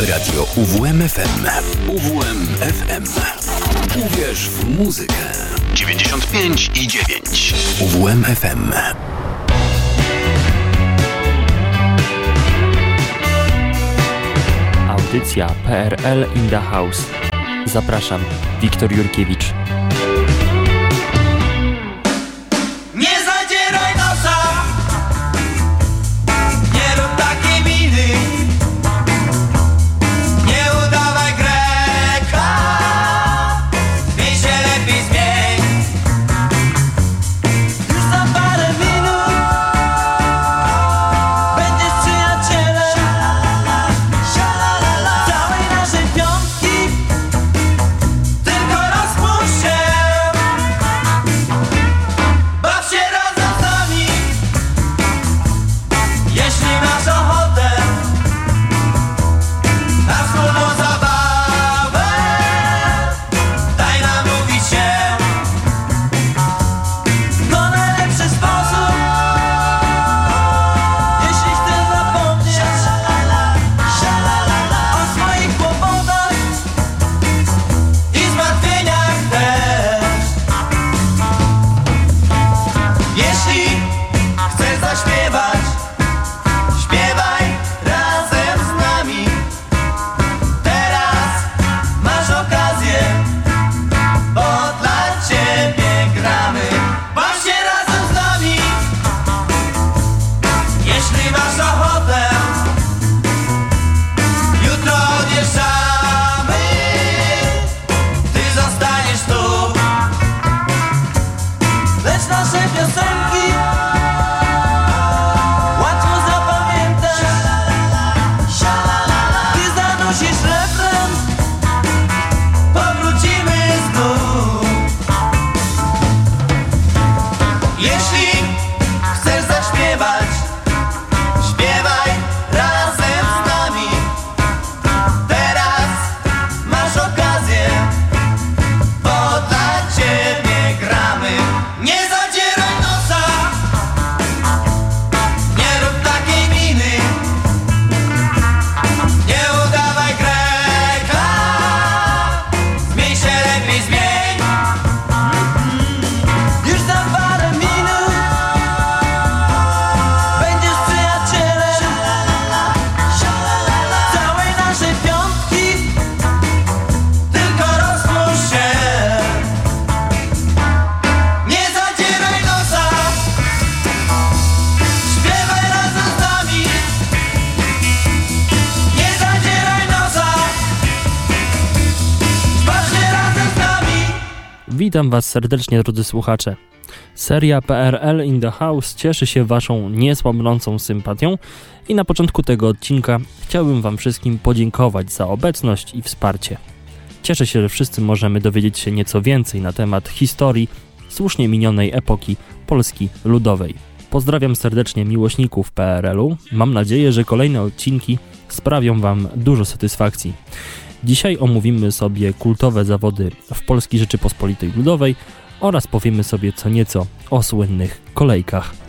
Radio UWMFM. UWMFM. Uwierz w muzykę. 95 i 9. UWMFM. Audycja PRL in the House. Zapraszam, Wiktor Jurkiewicz. está sempre, sempre. Witam Was serdecznie, drodzy słuchacze. Seria PRL in the House cieszy się Waszą niesłabnącą sympatią i na początku tego odcinka chciałbym Wam wszystkim podziękować za obecność i wsparcie. Cieszę się, że wszyscy możemy dowiedzieć się nieco więcej na temat historii słusznie minionej epoki Polski Ludowej. Pozdrawiam serdecznie miłośników PRL-u. Mam nadzieję, że kolejne odcinki sprawią Wam dużo satysfakcji. Dzisiaj omówimy sobie kultowe zawody w Polskiej Rzeczypospolitej Ludowej oraz powiemy sobie co nieco o słynnych kolejkach.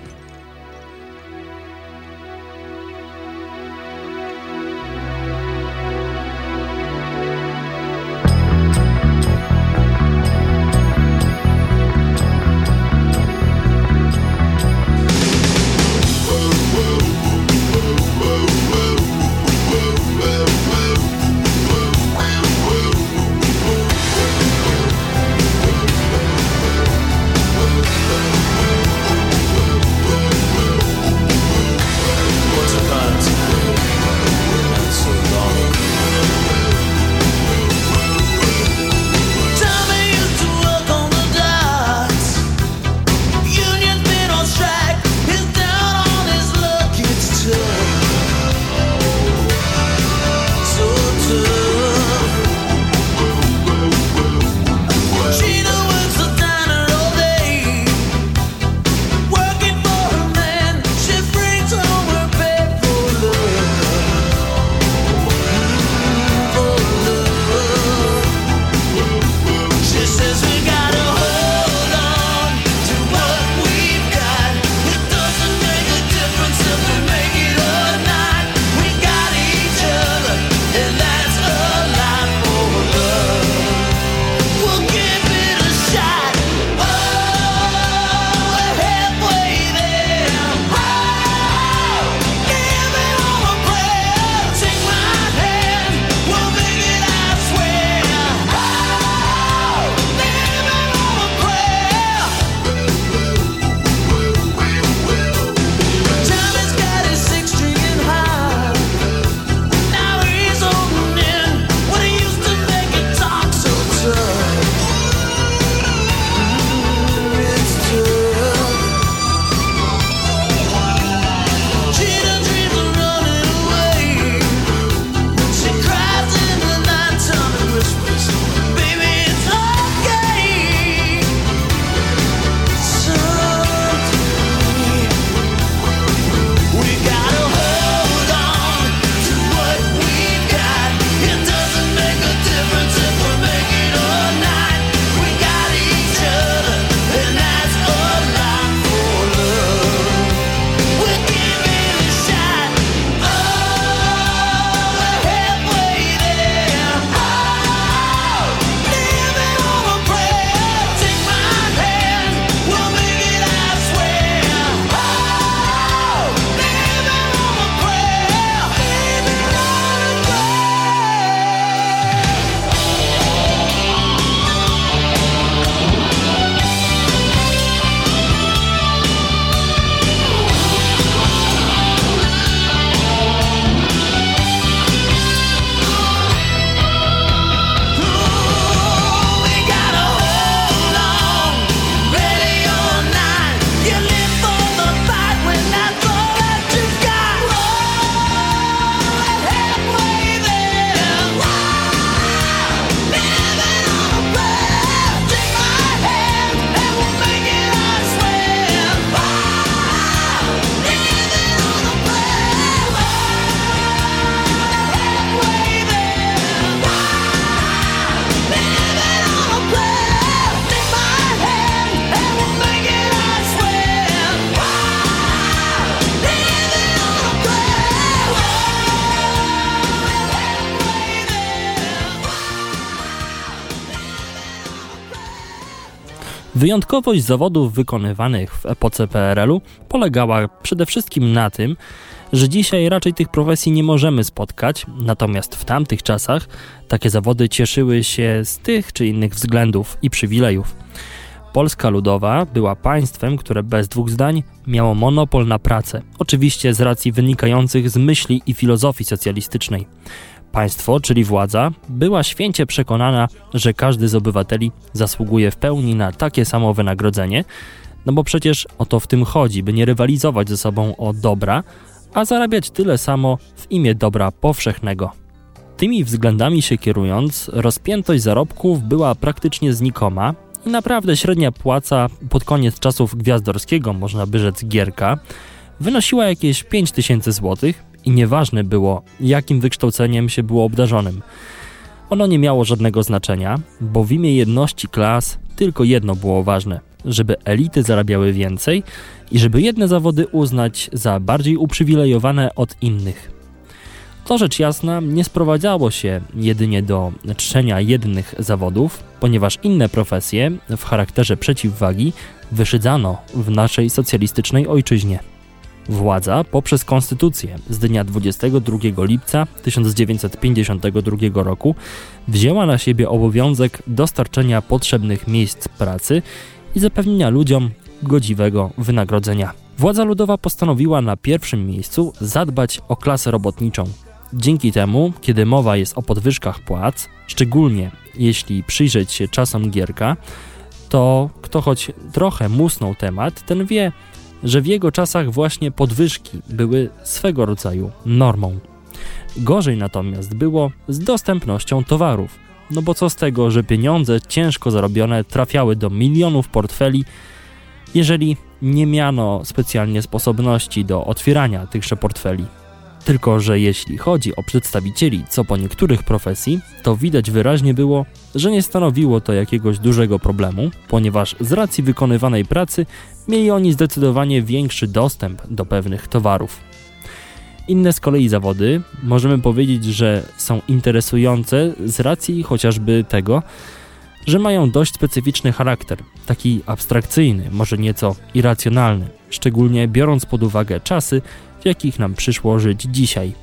Wyjątkowość zawodów wykonywanych w epoce PRL-u polegała przede wszystkim na tym, że dzisiaj raczej tych profesji nie możemy spotkać, natomiast w tamtych czasach takie zawody cieszyły się z tych czy innych względów i przywilejów. Polska Ludowa była państwem, które bez dwóch zdań miało monopol na pracę, oczywiście z racji wynikających z myśli i filozofii socjalistycznej. Państwo, czyli władza, była święcie przekonana, że każdy z obywateli zasługuje w pełni na takie samo wynagrodzenie, no bo przecież o to w tym chodzi, by nie rywalizować ze sobą o dobra, a zarabiać tyle samo w imię dobra powszechnego. Tymi względami się kierując, rozpiętość zarobków była praktycznie znikoma i naprawdę średnia płaca pod koniec czasów gwiazdorskiego, można by rzec gierka, wynosiła jakieś 5000 zł i nieważne było, jakim wykształceniem się było obdarzonym. Ono nie miało żadnego znaczenia, bo w imię jedności klas tylko jedno było ważne żeby elity zarabiały więcej i żeby jedne zawody uznać za bardziej uprzywilejowane od innych. To rzecz jasna nie sprowadzało się jedynie do czczenia jednych zawodów, ponieważ inne profesje w charakterze przeciwwagi wyszydzano w naszej socjalistycznej ojczyźnie. Władza poprzez konstytucję z dnia 22 lipca 1952 roku wzięła na siebie obowiązek dostarczenia potrzebnych miejsc pracy i zapewnienia ludziom godziwego wynagrodzenia. Władza ludowa postanowiła na pierwszym miejscu zadbać o klasę robotniczą. Dzięki temu, kiedy mowa jest o podwyżkach płac, szczególnie jeśli przyjrzeć się czasom Gierka, to kto choć trochę musnął temat, ten wie, że w jego czasach właśnie podwyżki były swego rodzaju normą. Gorzej natomiast było z dostępnością towarów. No bo co z tego, że pieniądze ciężko zarobione trafiały do milionów portfeli, jeżeli nie miano specjalnie sposobności do otwierania tychże portfeli. Tylko, że jeśli chodzi o przedstawicieli co po niektórych profesji, to widać wyraźnie było, że nie stanowiło to jakiegoś dużego problemu, ponieważ z racji wykonywanej pracy mieli oni zdecydowanie większy dostęp do pewnych towarów. Inne z kolei zawody możemy powiedzieć, że są interesujące z racji chociażby tego, że mają dość specyficzny charakter, taki abstrakcyjny, może nieco irracjonalny, szczególnie biorąc pod uwagę czasy, w jakich nam przyszło żyć dzisiaj.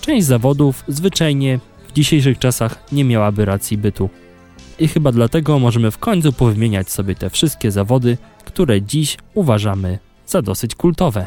Część zawodów zwyczajnie w dzisiejszych czasach nie miałaby racji bytu. I chyba dlatego możemy w końcu powymieniać sobie te wszystkie zawody, które dziś uważamy za dosyć kultowe.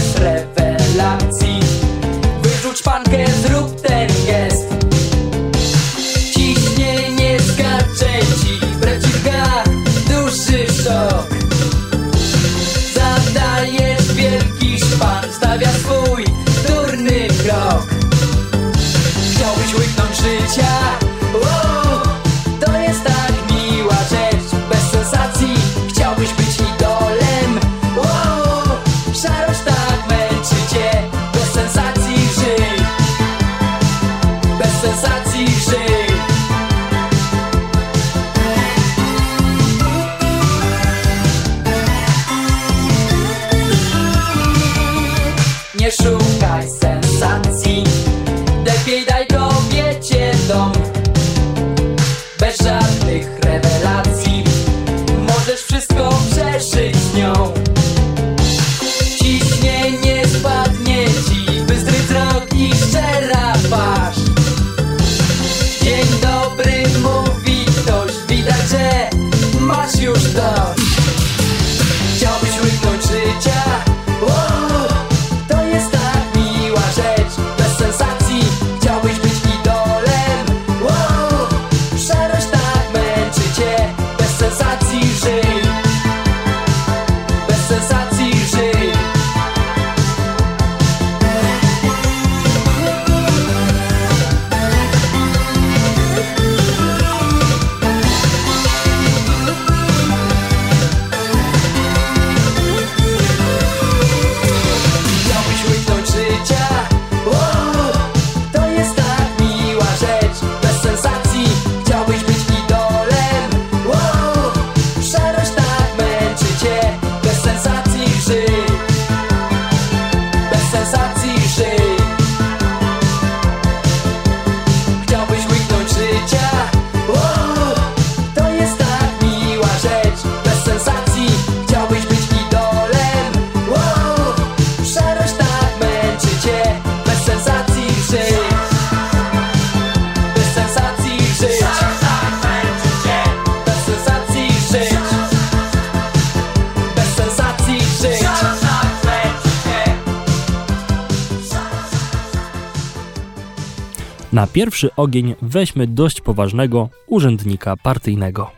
pierwszy ogień weźmy dość poważnego urzędnika partyjnego.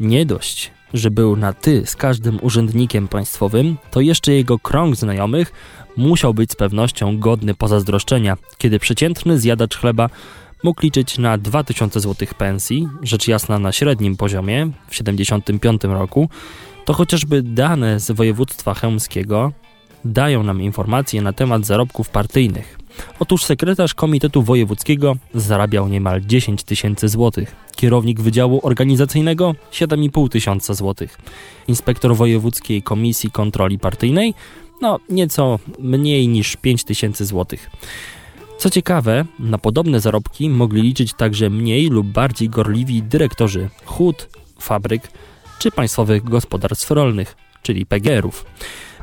Nie dość, że był na ty z każdym urzędnikiem państwowym, to jeszcze jego krąg znajomych musiał być z pewnością godny pozazdroszczenia, kiedy przeciętny zjadacz chleba mógł liczyć na 2000 zł pensji, rzecz jasna na średnim poziomie w 75 roku, to chociażby dane z województwa chełmskiego dają nam informacje na temat zarobków partyjnych. Otóż sekretarz Komitetu Wojewódzkiego zarabiał niemal 10 tysięcy złotych, kierownik Wydziału Organizacyjnego 7,5 tysiąca złotych, inspektor Wojewódzkiej Komisji Kontroli Partyjnej no nieco mniej niż 5 tysięcy złotych. Co ciekawe, na podobne zarobki mogli liczyć także mniej lub bardziej gorliwi dyrektorzy hut, fabryk czy państwowych gospodarstw rolnych, czyli PGR-ów.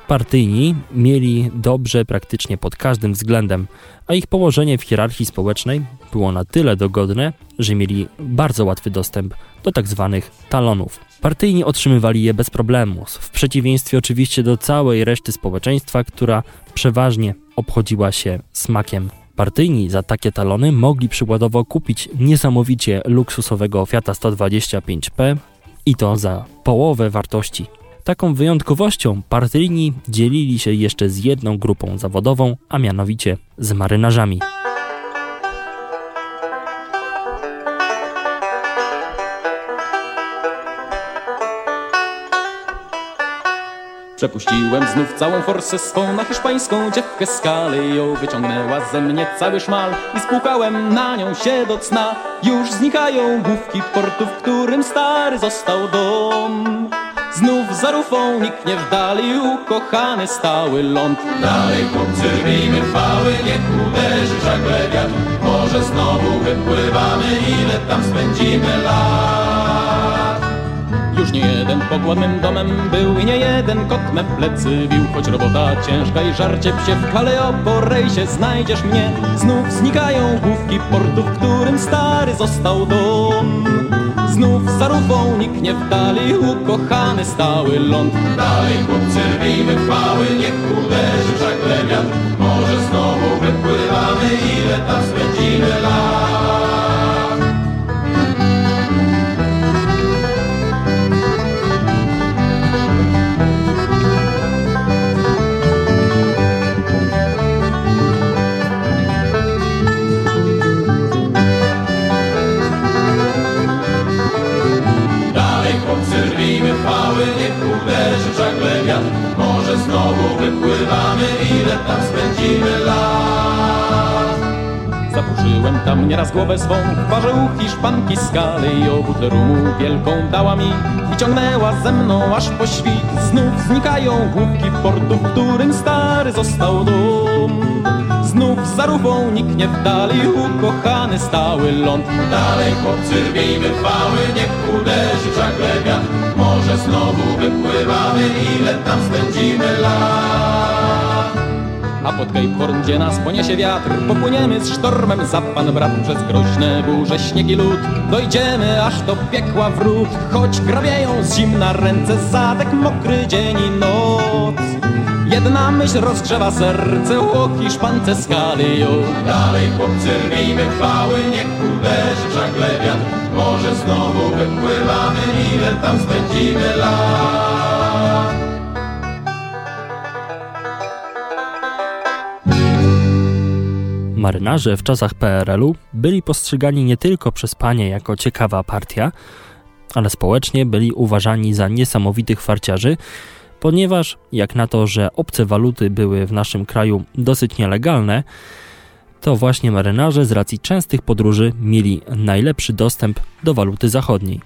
Partyjni mieli dobrze praktycznie pod każdym względem, a ich położenie w hierarchii społecznej było na tyle dogodne, że mieli bardzo łatwy dostęp do tzw. Tak talonów. Partyjni otrzymywali je bez problemu, w przeciwieństwie oczywiście do całej reszty społeczeństwa, która przeważnie obchodziła się smakiem. Partyjni za takie talony mogli przykładowo kupić niesamowicie luksusowego Fiata 125P i to za połowę wartości Taką wyjątkowością partyjni dzielili się jeszcze z jedną grupą zawodową, a mianowicie z marynarzami. Przepuściłem znów całą forsę swą na hiszpańską dziewkę skalę Ją wyciągnęła ze mnie cały szmal I spłukałem na nią się do cna. Już znikają główki portu, w którym stary został dom Znów za rufą niknie w dali ukochany stały ląd. Dalej chłopcy rwijmy chwały, niech uderzy żagle wiatr Może znowu wypływamy, ile tam spędzimy lat. Już nie jeden pokład mym domem był i nie jeden kot me plecy bił Choć robota ciężka i żarcie psie w kale o się znajdziesz mnie. Znów znikają główki portu, w którym stary został dom Znów za rufą niknie w dali ukochany stały ląd. Dalej chłopcy rwijmy chwały, niech uderzy żagle wiatr Może znowu wypływamy, ile tam spędzimy lat wypływamy, ile tam spędzimy lat. Zaburzyłem tam nieraz głowę swą, parzył hiszpanki skaly i o butlę rumu wielką dała mi i ciągnęła ze mną aż po świt. Znów znikają główki portu, w którym stary został dom. Znów za rufą niknie w dali ukochany stały ląd. Dalej chłopcy rwijmy chwały, niech uderzy żagle wiatr. Może znowu wypływamy, ile tam spędzimy lat. A pod Cape Horn, gdzie nas poniesie wiatr Popłyniemy z sztormem za pan brat Przez groźne burze, śnieg i lód Dojdziemy aż do piekła wrót Choć grabieją z zimna ręce Zadek mokry dzień i noc Jedna myśl rozgrzewa serce o Hiszpance skali Dalej chłopcy rwijmy chwały, niech uderzy żagle wiatr. Może znowu wypływamy, ile tam spędzimy lat. Marynarze w czasach PRL-u byli postrzegani nie tylko przez panie jako ciekawa partia, ale społecznie byli uważani za niesamowitych farciarzy, ponieważ jak na to, że obce waluty były w naszym kraju dosyć nielegalne, to właśnie marynarze z racji częstych podróży mieli najlepszy dostęp do waluty zachodniej.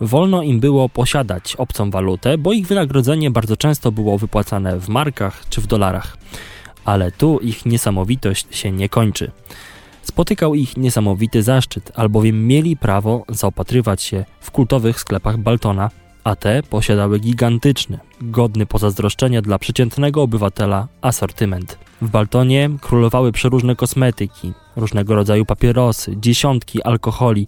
Wolno im było posiadać obcą walutę, bo ich wynagrodzenie bardzo często było wypłacane w markach czy w dolarach. Ale tu ich niesamowitość się nie kończy. Spotykał ich niesamowity zaszczyt, albowiem mieli prawo zaopatrywać się w kultowych sklepach Baltona a te posiadały gigantyczny, godny pozazdroszczenia dla przeciętnego obywatela asortyment. W Baltonie królowały przeróżne kosmetyki, różnego rodzaju papierosy, dziesiątki alkoholi,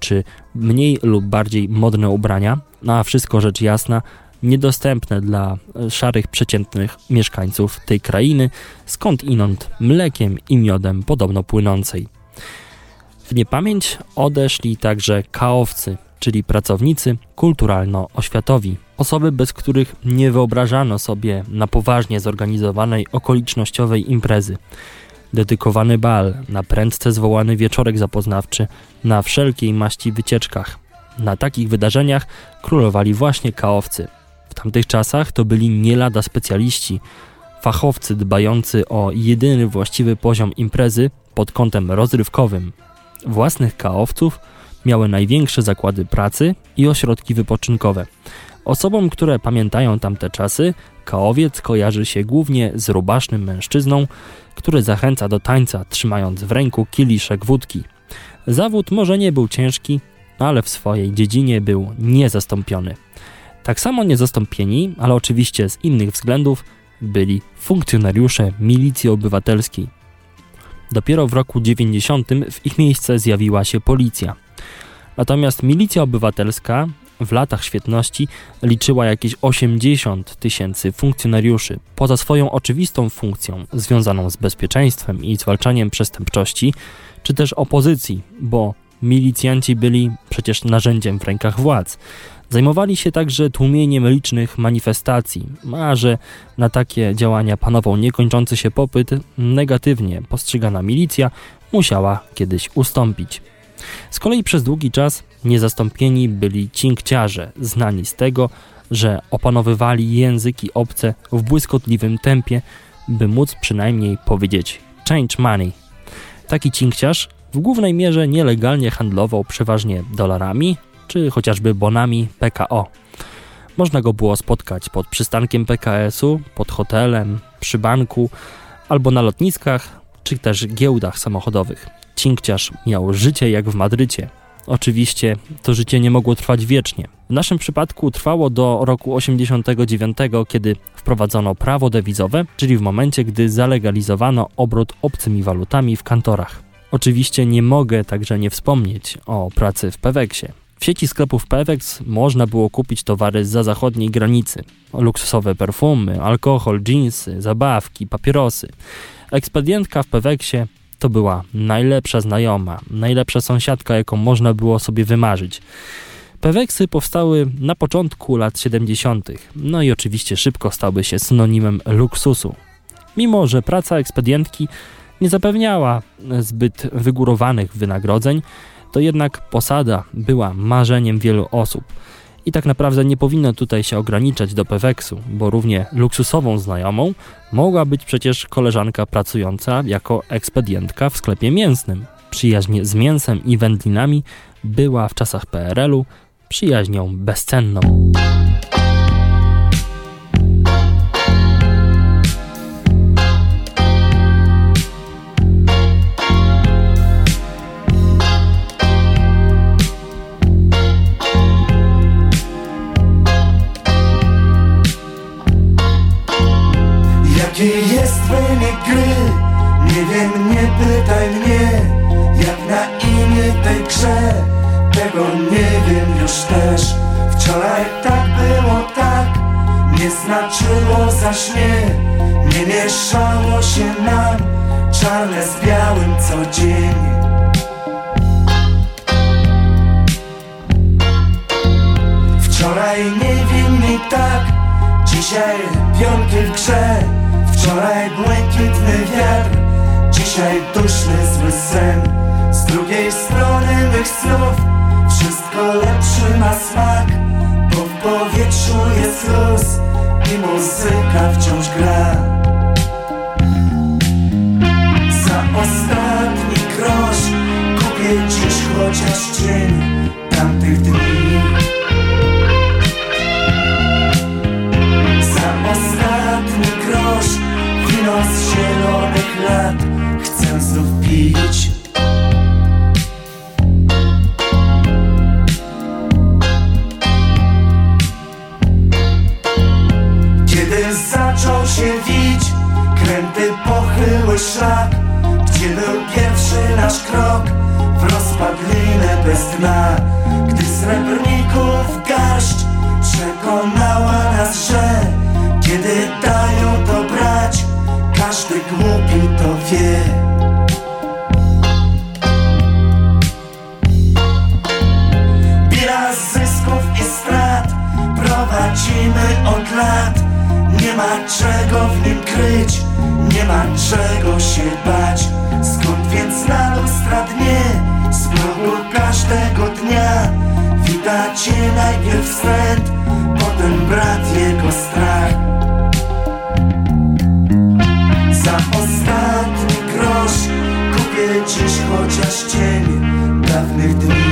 czy mniej lub bardziej modne ubrania, no a wszystko rzecz jasna niedostępne dla szarych, przeciętnych mieszkańców tej krainy, skąd inąd mlekiem i miodem podobno płynącej. W niepamięć odeszli także kaowcy, czyli pracownicy kulturalno-oświatowi. Osoby, bez których nie wyobrażano sobie na poważnie zorganizowanej okolicznościowej imprezy. Dedykowany bal, na prędce zwołany wieczorek zapoznawczy, na wszelkiej maści wycieczkach. Na takich wydarzeniach królowali właśnie kaowcy. W tamtych czasach to byli nie lada specjaliści, fachowcy dbający o jedyny właściwy poziom imprezy pod kątem rozrywkowym. Własnych kaowców miały największe zakłady pracy i ośrodki wypoczynkowe. Osobom, które pamiętają tamte czasy, kaowiec kojarzy się głównie z rubasznym mężczyzną, który zachęca do tańca, trzymając w ręku kieliszek wódki. Zawód może nie był ciężki, ale w swojej dziedzinie był niezastąpiony. Tak samo niezastąpieni, ale oczywiście z innych względów, byli funkcjonariusze milicji obywatelskiej. Dopiero w roku 90 w ich miejsce zjawiła się policja. Natomiast milicja obywatelska w latach świetności liczyła jakieś 80 tysięcy funkcjonariuszy. Poza swoją oczywistą funkcją związaną z bezpieczeństwem i zwalczaniem przestępczości, czy też opozycji, bo milicjanci byli przecież narzędziem w rękach władz. Zajmowali się także tłumieniem licznych manifestacji, a że na takie działania panował niekończący się popyt, negatywnie postrzegana milicja musiała kiedyś ustąpić. Z kolei przez długi czas niezastąpieni byli cinkciarze, znani z tego, że opanowywali języki obce w błyskotliwym tempie, by móc przynajmniej powiedzieć change money. Taki cinkciarz w głównej mierze nielegalnie handlował przeważnie dolarami czy chociażby bonami PKO. Można go było spotkać pod przystankiem PKS-u, pod hotelem, przy banku albo na lotniskach, czy też giełdach samochodowych. Cinkciarz miał życie jak w Madrycie. Oczywiście to życie nie mogło trwać wiecznie. W naszym przypadku trwało do roku 89, kiedy wprowadzono prawo dewizowe, czyli w momencie, gdy zalegalizowano obrót obcymi walutami w kantorach. Oczywiście nie mogę także nie wspomnieć o pracy w Peweksie. W sieci sklepów Pewex można było kupić towary za zachodniej granicy. Luksusowe perfumy, alkohol, dżinsy, zabawki, papierosy. Ekspedientka w Peweksie to była najlepsza znajoma, najlepsza sąsiadka, jaką można było sobie wymarzyć. Peweksy powstały na początku lat 70., no i oczywiście szybko stały się synonimem luksusu. Mimo, że praca ekspedientki nie zapewniała zbyt wygórowanych wynagrodzeń, to jednak posada była marzeniem wielu osób. I tak naprawdę nie powinno tutaj się ograniczać do Peweksu, bo równie luksusową znajomą mogła być przecież koleżanka pracująca jako ekspedientka w sklepie mięsnym. Przyjaźń z mięsem i wędlinami była w czasach PRL-u przyjaźnią bezcenną. Nie znaczyło zaś nie Nie mieszało się nam Czarne z białym co dzień. Wczoraj nie mi tak Dzisiaj pionki w grze. Wczoraj błękitny wiatr Dzisiaj duszny zły sen. Z drugiej strony mych snów Wszystko lepszy ma smak Bo w powietrzu jest luz I muzyka wciąż gra. Za ostatni grosz Kupię dziś chociaż cień Tamtych dni. Za ostatni grosz Wino z zielonych lat znów pić wasz krok w rozpadlinę bez dna. Gdy srebrników garść przekonała nas, że Kiedy dają to brać, każdy głupi to wie. Bieraz zysków i strat prowadzimy od lat. Nie ma czego w nim kryć nie ma czego się bać. Skąd więc na lustra dnie, z progu każdego dnia Wita cię najpierw wstręt, potem brat jego strach. Za ostatni grosz kupię dziś chociaż cień dawnych dni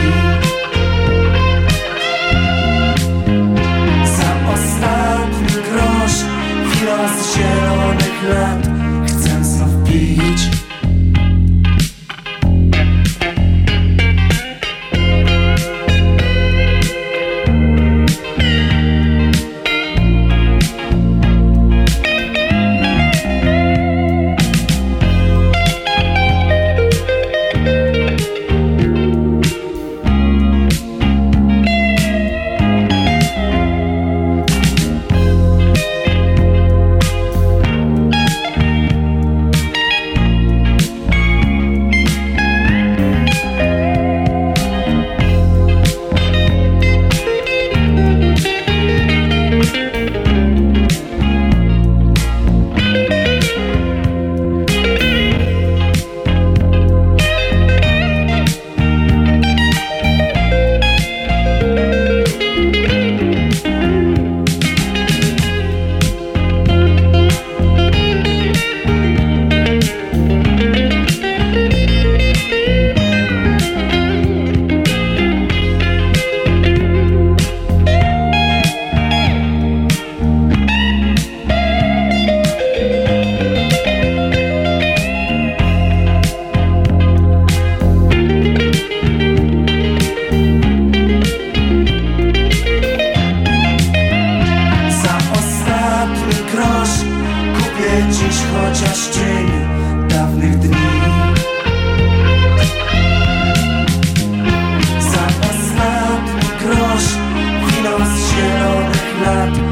zielonych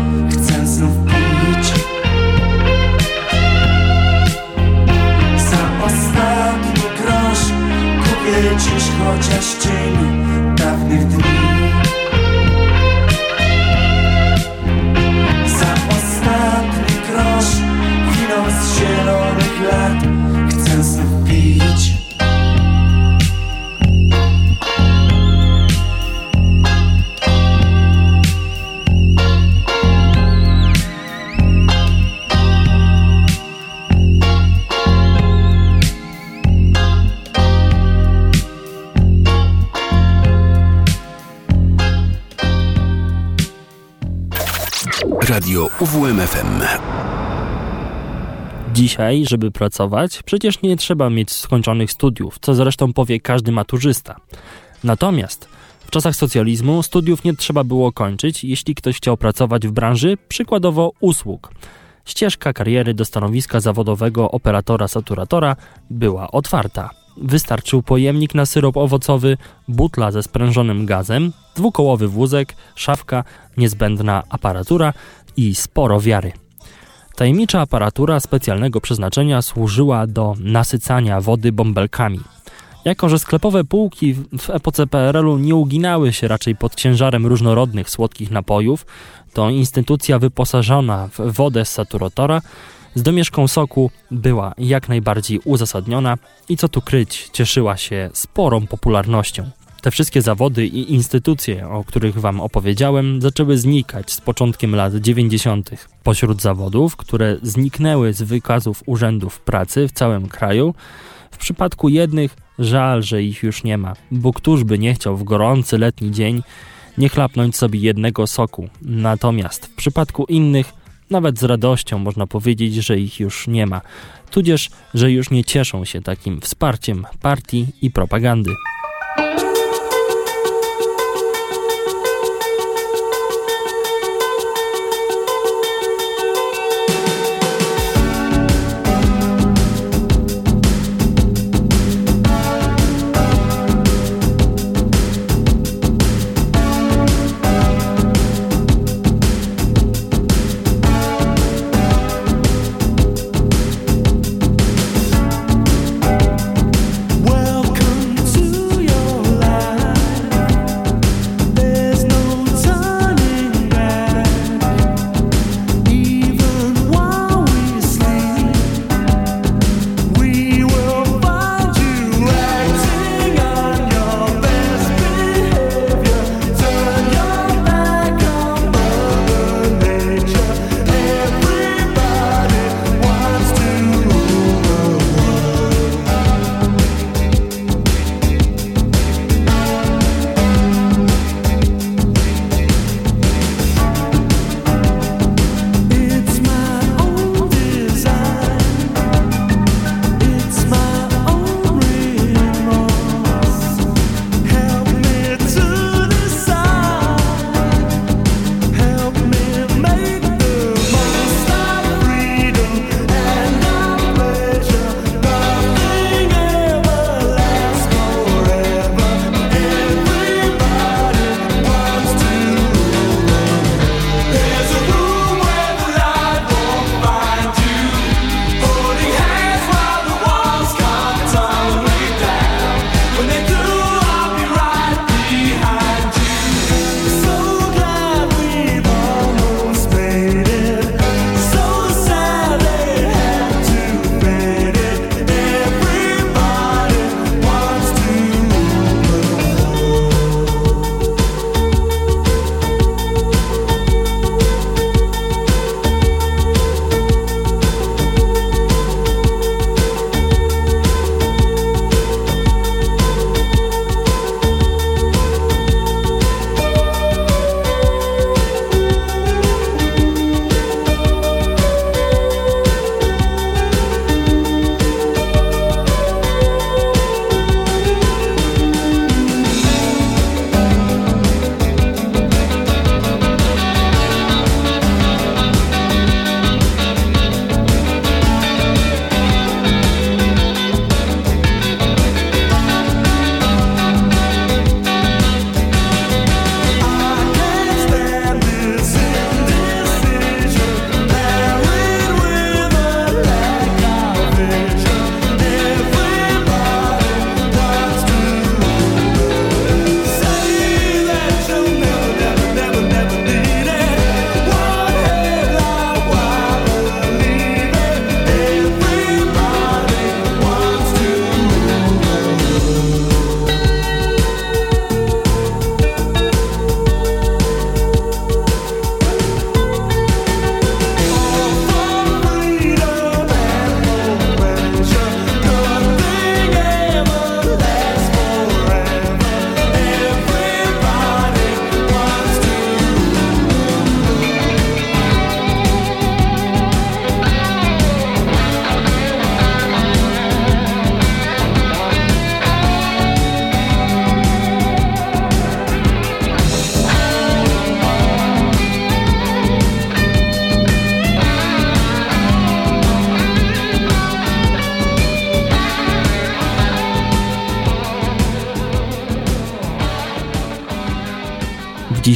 Dzisiaj, żeby pracować, przecież nie trzeba mieć skończonych studiów, co zresztą powie każdy maturzysta. Natomiast w czasach socjalizmu studiów nie trzeba było kończyć, jeśli ktoś chciał pracować w branży, przykładowo usług. Ścieżka kariery do stanowiska zawodowego operatora saturatora była otwarta. Wystarczył pojemnik na syrop owocowy, butla ze sprężonym gazem, dwukołowy wózek, szafka, niezbędna aparatura i sporo wiary. Tajemnicza aparatura specjalnego przeznaczenia służyła do nasycania wody bąbelkami. Jako, że sklepowe półki w epoce PRL-u nie uginały się raczej pod ciężarem różnorodnych słodkich napojów, to instytucja wyposażona w wodę z saturatora z domieszką soku była jak najbardziej uzasadniona i co tu kryć, cieszyła się sporą popularnością. Te wszystkie zawody i instytucje, o których Wam opowiedziałem, zaczęły znikać z początkiem lat 90. Pośród zawodów, które zniknęły z wykazów urzędów pracy w całym kraju, w przypadku jednych żal, że ich już nie ma, bo któż by nie chciał w gorący letni dzień nie chlapnąć sobie jednego soku. Natomiast w przypadku innych, nawet z radością można powiedzieć, że ich już nie ma, tudzież, że już nie cieszą się takim wsparciem partii i propagandy.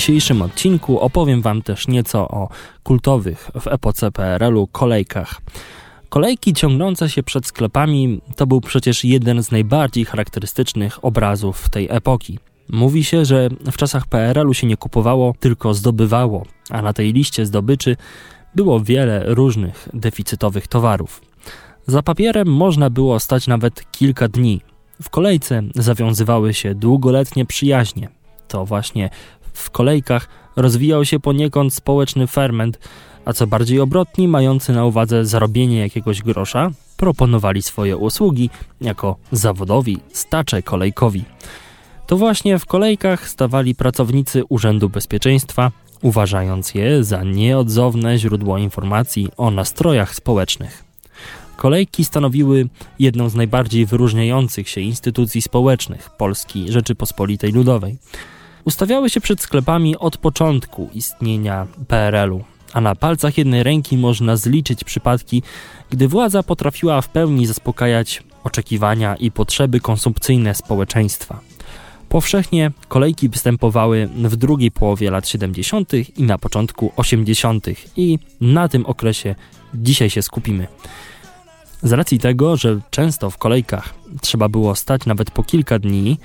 Dzisiejszym odcinku opowiem Wam też nieco o kultowych w epoce PRL-u kolejkach. Kolejki ciągnące się przed sklepami to był przecież jeden z najbardziej charakterystycznych obrazów tej epoki. Mówi się, że w czasach PRL-u się nie kupowało, tylko zdobywało, a na tej liście zdobyczy było wiele różnych deficytowych towarów. Za papierem można było stać nawet kilka dni. W kolejce zawiązywały się długoletnie przyjaźnie. To właśnie w kolejkach rozwijał się poniekąd społeczny ferment, a co bardziej obrotni, mający na uwadze zarobienie jakiegoś grosza, proponowali swoje usługi jako zawodowi stacze kolejkowi. To właśnie w kolejkach stawali pracownicy Urzędu Bezpieczeństwa, uważając je za nieodzowne źródło informacji o nastrojach społecznych. Kolejki stanowiły jedną z najbardziej wyróżniających się instytucji społecznych Polski Rzeczypospolitej Ludowej. Ustawiały się przed sklepami od początku istnienia PRL-u, a na palcach jednej ręki można zliczyć przypadki, gdy władza potrafiła w pełni zaspokajać oczekiwania i potrzeby konsumpcyjne społeczeństwa. Powszechnie kolejki występowały w drugiej połowie lat 70. i na początku 80. i na tym okresie dzisiaj się skupimy. Z racji tego, że często w kolejkach trzeba było stać nawet po kilka dni,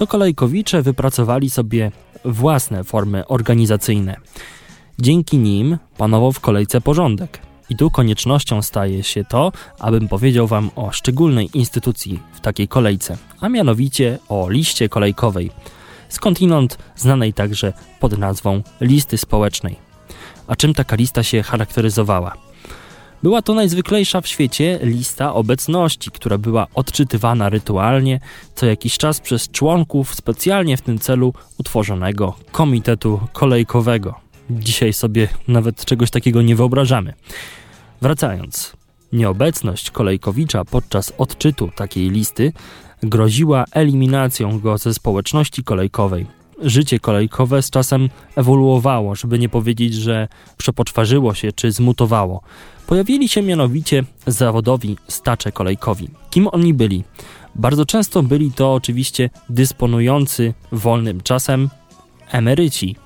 to kolejkowicze wypracowali sobie własne formy organizacyjne. Dzięki nim panował w kolejce porządek. I tu koniecznością staje się to, abym powiedział Wam o szczególnej instytucji w takiej kolejce, a mianowicie o liście kolejkowej, skądinąd znanej także pod nazwą listy społecznej. A czym taka lista się charakteryzowała? Była to najzwyklejsza w świecie lista obecności, która była odczytywana rytualnie co jakiś czas przez członków specjalnie w tym celu utworzonego komitetu kolejkowego. Dzisiaj sobie nawet czegoś takiego nie wyobrażamy. Wracając, nieobecność kolejkowicza podczas odczytu takiej listy groziła eliminacją go ze społeczności kolejkowej. Życie kolejkowe z czasem ewoluowało, żeby nie powiedzieć, że przepoczwarzyło się czy zmutowało. Pojawili się mianowicie zawodowi stacze kolejkowi. Kim oni byli? Bardzo często byli to oczywiście dysponujący wolnym czasem emeryci,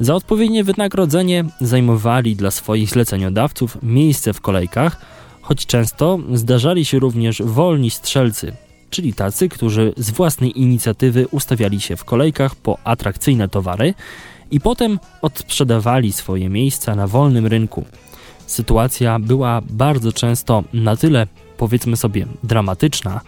za odpowiednie wynagrodzenie zajmowali dla swoich zleceniodawców miejsce w kolejkach, choć często zdarzali się również wolni strzelcy, czyli tacy, którzy z własnej inicjatywy ustawiali się w kolejkach po atrakcyjne towary i potem odsprzedawali swoje miejsca na wolnym rynku. Sytuacja była bardzo często na tyle, powiedzmy sobie, dramatyczna,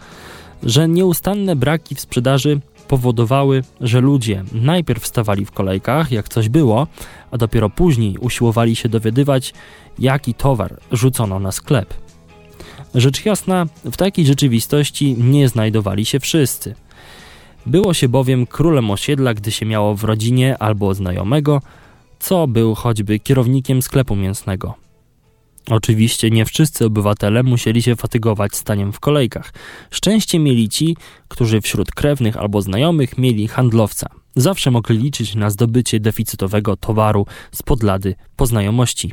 że nieustanne braki w sprzedaży powodowały, że ludzie najpierw stawali w kolejkach, jak coś było, a dopiero później usiłowali się dowiadywać, jaki towar rzucono na sklep. Rzecz jasna, w takiej rzeczywistości nie znajdowali się wszyscy. Było się bowiem królem osiedla, gdy się miało w rodzinie albo znajomego, co był choćby kierownikiem sklepu mięsnego. Oczywiście nie wszyscy obywatele musieli się fatygować staniem w kolejkach. Szczęście mieli ci, którzy wśród krewnych albo znajomych mieli handlowca. Zawsze mogli liczyć na zdobycie deficytowego towaru z podlady po znajomości.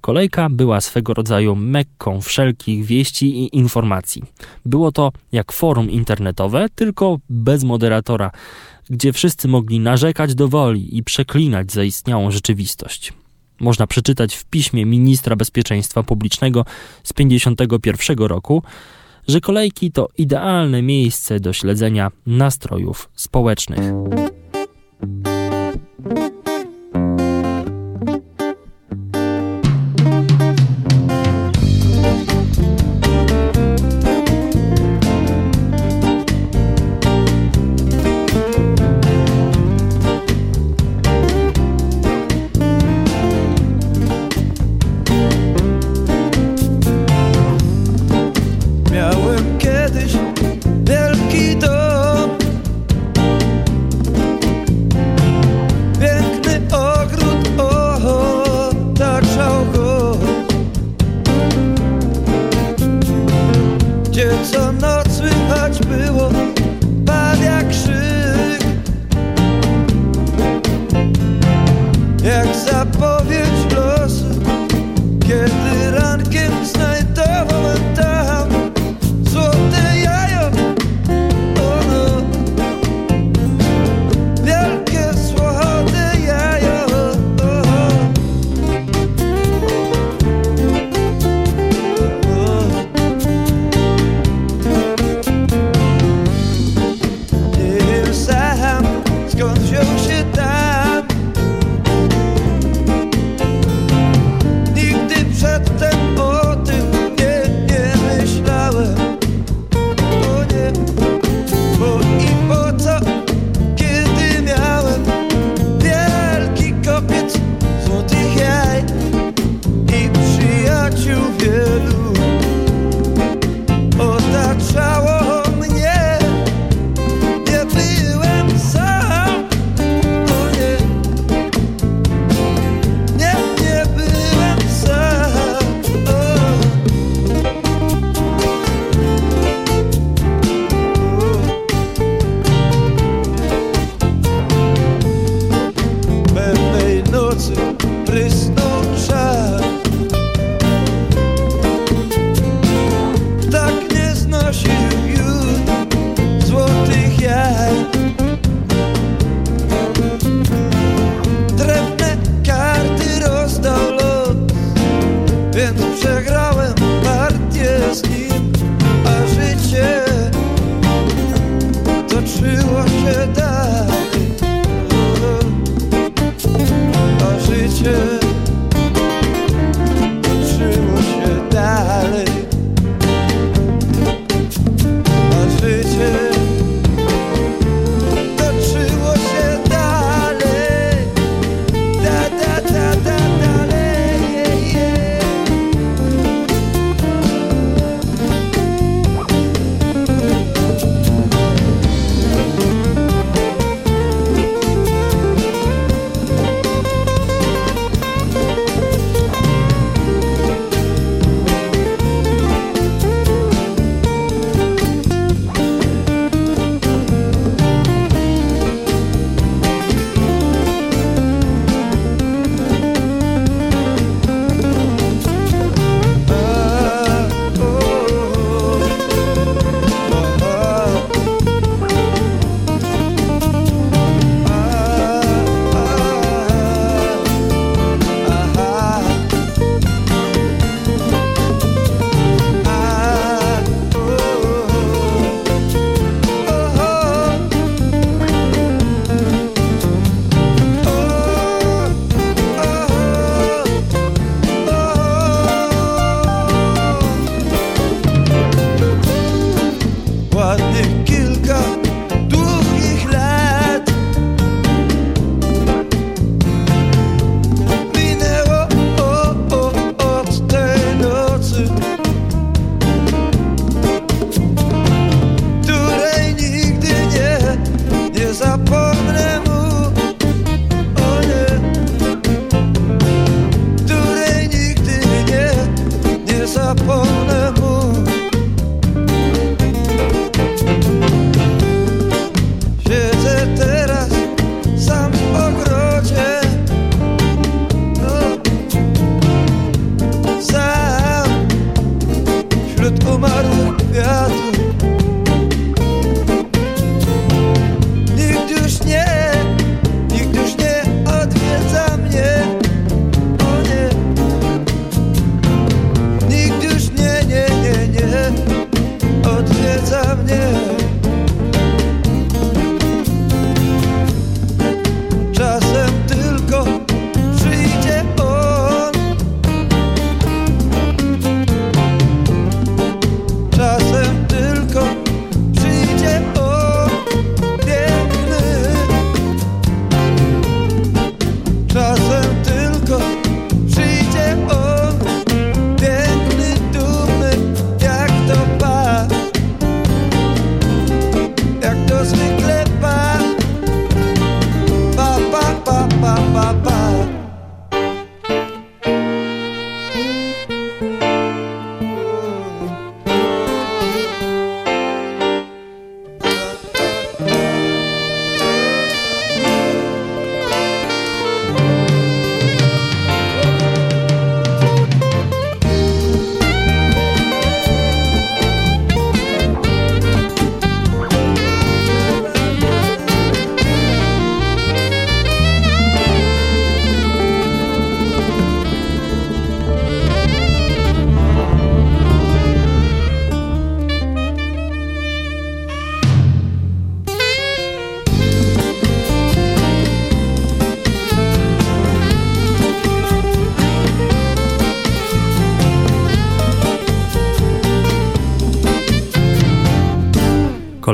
Kolejka była swego rodzaju mekką wszelkich wieści i informacji. Było to jak forum internetowe, tylko bez moderatora, gdzie wszyscy mogli narzekać do woli i przeklinać zaistniałą rzeczywistość można przeczytać w piśmie ministra bezpieczeństwa publicznego z 1951 roku, że kolejki to idealne miejsce do śledzenia nastrojów społecznych.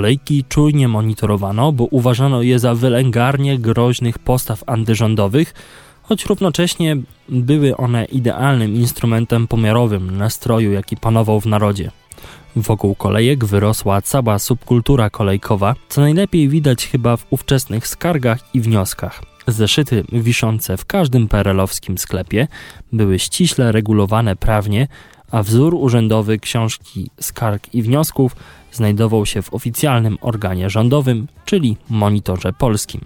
Kolejki czujnie monitorowano, bo uważano je za wylęgarnie groźnych postaw antyrządowych, choć równocześnie były one idealnym instrumentem pomiarowym nastroju, jaki panował w narodzie. Wokół kolejek wyrosła cała subkultura kolejkowa, co najlepiej widać chyba w ówczesnych skargach i wnioskach. Zeszyty wiszące w każdym perelowskim sklepie były ściśle regulowane prawnie, a wzór urzędowy książki skarg i wniosków znajdował się w oficjalnym organie rządowym, czyli Monitorze Polskim.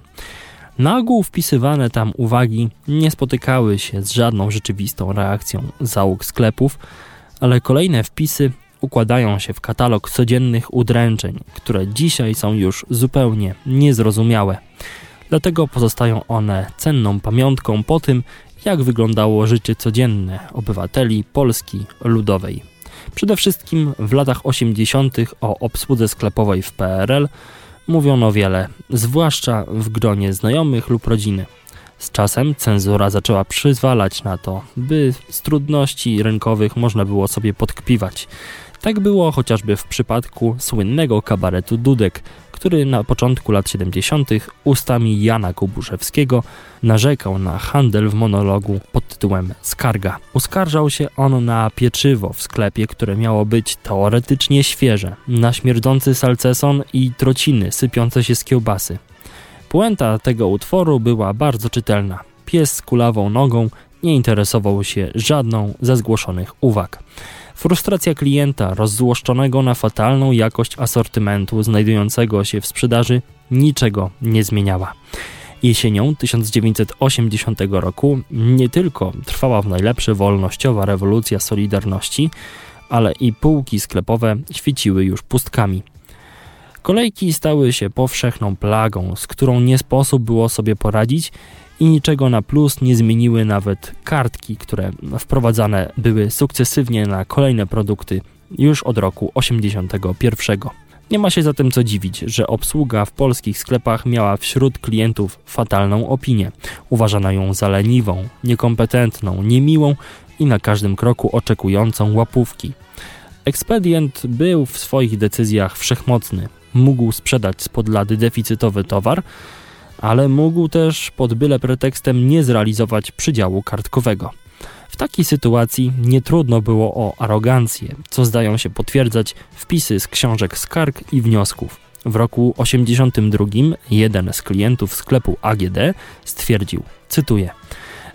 Na ogół wpisywane tam uwagi nie spotykały się z żadną rzeczywistą reakcją załóg sklepów, ale kolejne wpisy układają się w katalog codziennych udręczeń, które dzisiaj są już zupełnie niezrozumiałe. Dlatego pozostają one cenną pamiątką po tym, jak wyglądało życie codzienne obywateli Polski Ludowej. Przede wszystkim w latach 80. o obsłudze sklepowej w PRL mówiono wiele, zwłaszcza w gronie znajomych lub rodziny. Z czasem cenzura zaczęła przyzwalać na to, by z trudności rynkowych można było sobie podkpiwać. Tak było chociażby w przypadku słynnego kabaretu Dudek, który na początku lat 70. ustami Jana Kubuszewskiego narzekał na handel w monologu pod tytułem Skarga. Uskarżał się on na pieczywo w sklepie, które miało być teoretycznie świeże, na śmierdzący salceson i trociny sypiące się z kiełbasy. Puenta tego utworu była bardzo czytelna. Pies z kulawą nogą nie interesował się żadną ze zgłoszonych uwag. Frustracja klienta rozzłoszczonego na fatalną jakość asortymentu znajdującego się w sprzedaży niczego nie zmieniała. Jesienią 1980 roku nie tylko trwała w najlepsze wolnościowa rewolucja Solidarności, ale i półki sklepowe świeciły już pustkami. Kolejki stały się powszechną plagą, z którą nie sposób było sobie poradzić i niczego na plus nie zmieniły nawet kartki, które wprowadzane były sukcesywnie na kolejne produkty już od roku 81. Nie ma się zatem co dziwić, że obsługa w polskich sklepach miała wśród klientów fatalną opinię. Uważano ją za leniwą, niekompetentną, niemiłą i na każdym kroku oczekującą łapówki. Ekspedient był w swoich decyzjach wszechmocny. Mógł sprzedać spod lady deficytowy towar, ale mógł też pod byle pretekstem nie zrealizować przydziału kartkowego. W takiej sytuacji nie trudno było o arogancję, co zdają się potwierdzać wpisy z książek skarg i wniosków. W roku 82 jeden z klientów sklepu AGD stwierdził, cytuję,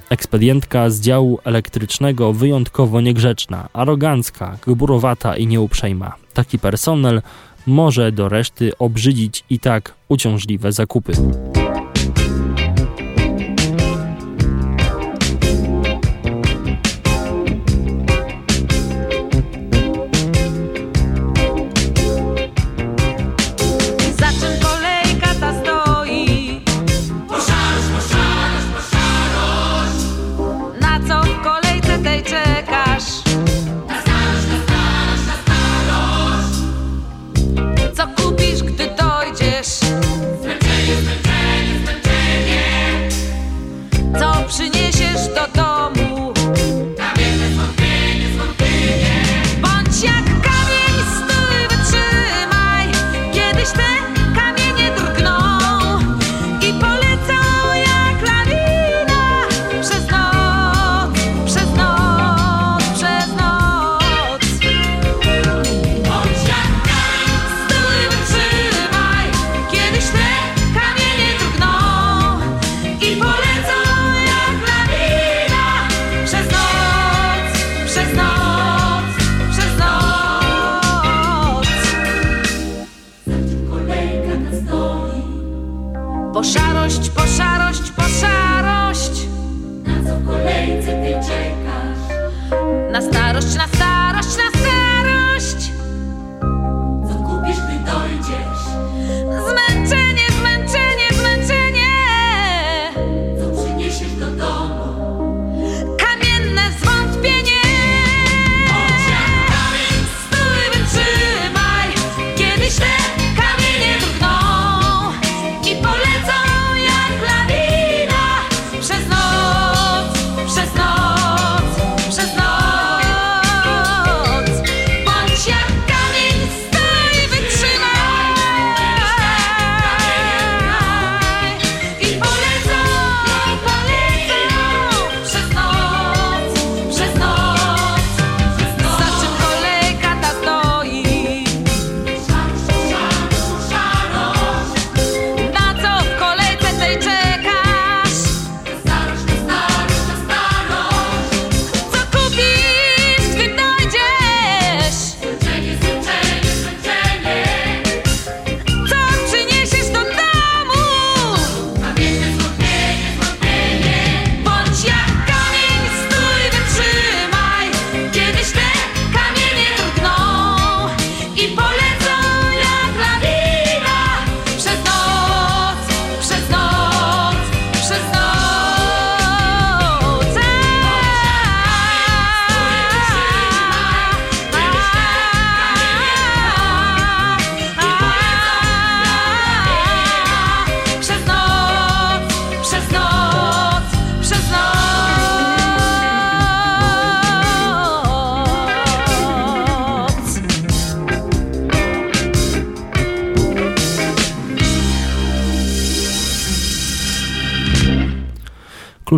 Ekspedientka z działu elektrycznego wyjątkowo niegrzeczna, arogancka, gburowata i nieuprzejma. Taki personel może do reszty obrzydzić i tak uciążliwe zakupy.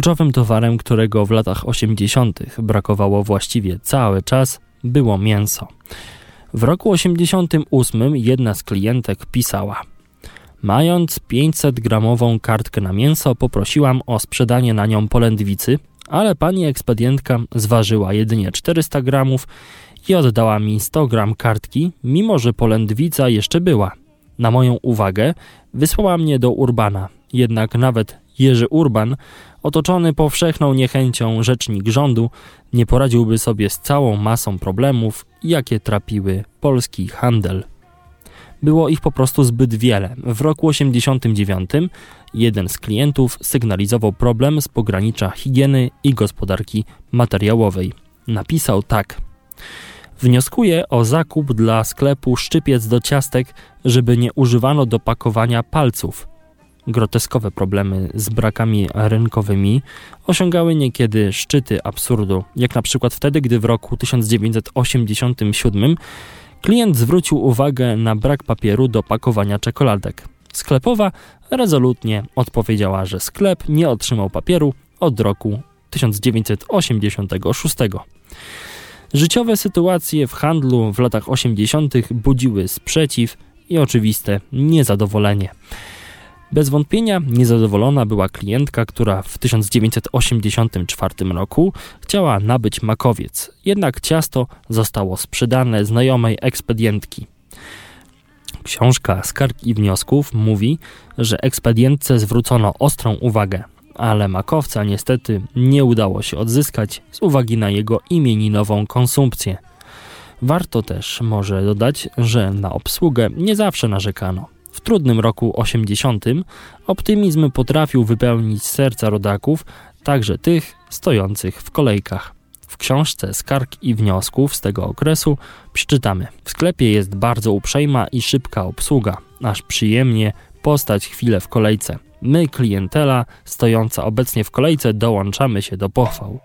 Kluczowym towarem, którego w latach 80. brakowało właściwie cały czas, było mięso. W roku 88 jedna z klientek pisała: Mając 500-gramową kartkę na mięso, poprosiłam o sprzedanie na nią polędwicy, ale pani ekspedientka zważyła jedynie 400 gramów i oddała mi 100 gram kartki, mimo że polędwica jeszcze była. Na moją uwagę wysłała mnie do Urbana, jednak nawet Jerzy Urban, otoczony powszechną niechęcią rzecznik rządu, nie poradziłby sobie z całą masą problemów, jakie trapiły polski handel. Było ich po prostu zbyt wiele. W roku 89 jeden z klientów sygnalizował problem z pogranicza higieny i gospodarki materiałowej. Napisał tak. Wnioskuję o zakup dla sklepu szczypiec do ciastek, żeby nie używano do pakowania palców. Groteskowe problemy z brakami rynkowymi osiągały niekiedy szczyty absurdu, jak na przykład wtedy, gdy w roku 1987 klient zwrócił uwagę na brak papieru do pakowania czekoladek. Sklepowa rezolutnie odpowiedziała, że sklep nie otrzymał papieru od roku 1986. Życiowe sytuacje w handlu w latach 80. budziły sprzeciw i oczywiste niezadowolenie. Bez wątpienia niezadowolona była klientka, która w 1984 roku chciała nabyć makowiec, jednak ciasto zostało sprzedane znajomej ekspedientki. Książka Skarg i Wniosków mówi, że ekspedientce zwrócono ostrą uwagę, ale makowca niestety nie udało się odzyskać z uwagi na jego imieninową konsumpcję. Warto też może dodać, że na obsługę nie zawsze narzekano. W trudnym roku 80 optymizm potrafił wypełnić serca rodaków, także tych stojących w kolejkach. W książce Skarg i Wniosków z tego okresu przeczytamy. W sklepie jest bardzo uprzejma i szybka obsługa, aż przyjemnie postać chwilę w kolejce. My, klientela stojąca obecnie w kolejce, dołączamy się do pochwał.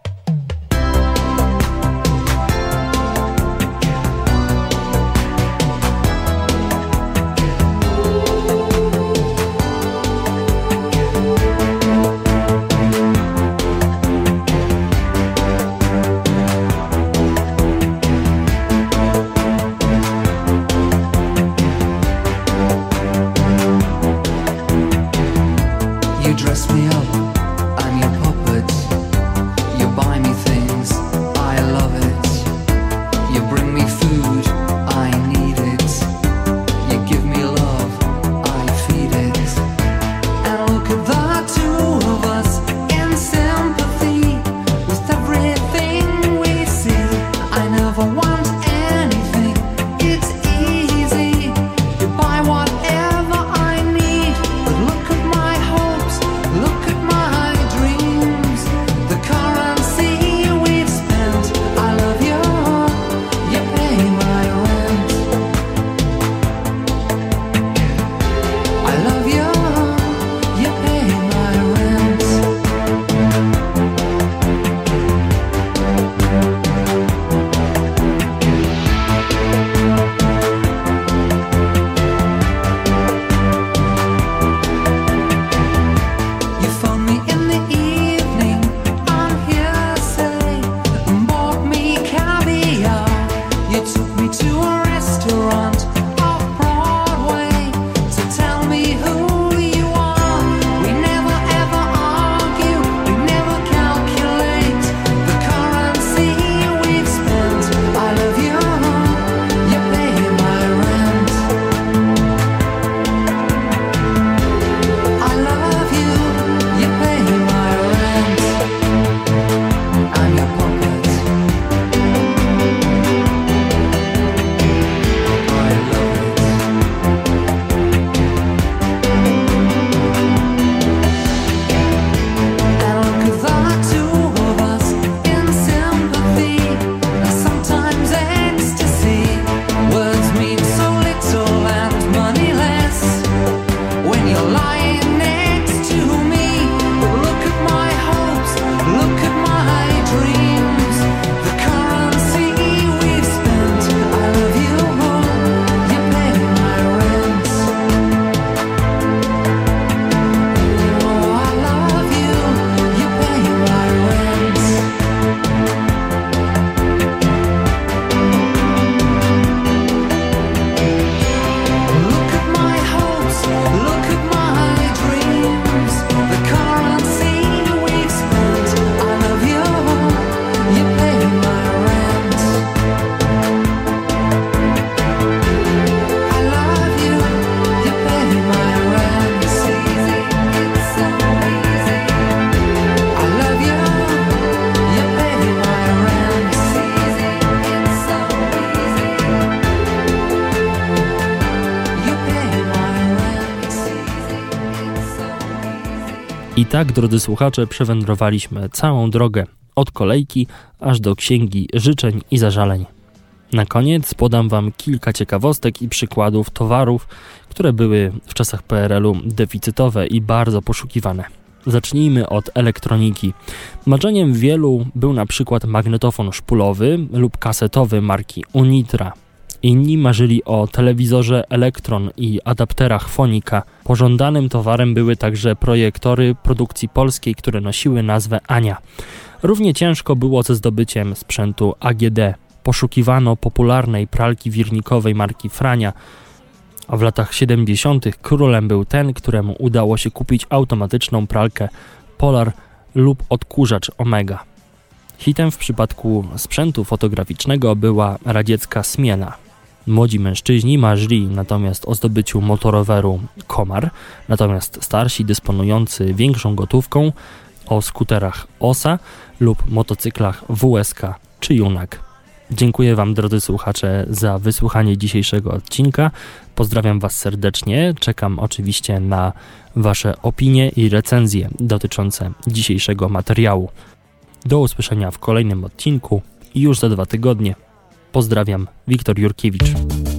Tak, drodzy słuchacze, przewędrowaliśmy całą drogę od kolejki aż do księgi życzeń i zażaleń. Na koniec podam Wam kilka ciekawostek i przykładów towarów, które były w czasach PRL-u deficytowe i bardzo poszukiwane. Zacznijmy od elektroniki. Marzeniem wielu był na przykład magnetofon szpulowy lub kasetowy marki Unitra. Inni marzyli o telewizorze Elektron i adapterach Fonika. Pożądanym towarem były także projektory produkcji polskiej, które nosiły nazwę Ania. Równie ciężko było ze zdobyciem sprzętu AGD. Poszukiwano popularnej pralki wirnikowej marki Frania, a w latach 70. królem był ten, któremu udało się kupić automatyczną pralkę Polar lub odkurzacz Omega. Hitem w przypadku sprzętu fotograficznego była radziecka Smiela. Młodzi mężczyźni marzyli natomiast o zdobyciu motoroweru Komar, natomiast starsi dysponujący większą gotówką o skuterach OSA lub motocyklach WSK czy Junak. Dziękuję Wam, drodzy słuchacze, za wysłuchanie dzisiejszego odcinka. Pozdrawiam Was serdecznie. Czekam oczywiście na Wasze opinie i recenzje dotyczące dzisiejszego materiału. Do usłyszenia w kolejnym odcinku już za dwa tygodnie. Pozdrawiam, Wiktor Jurkiewicz.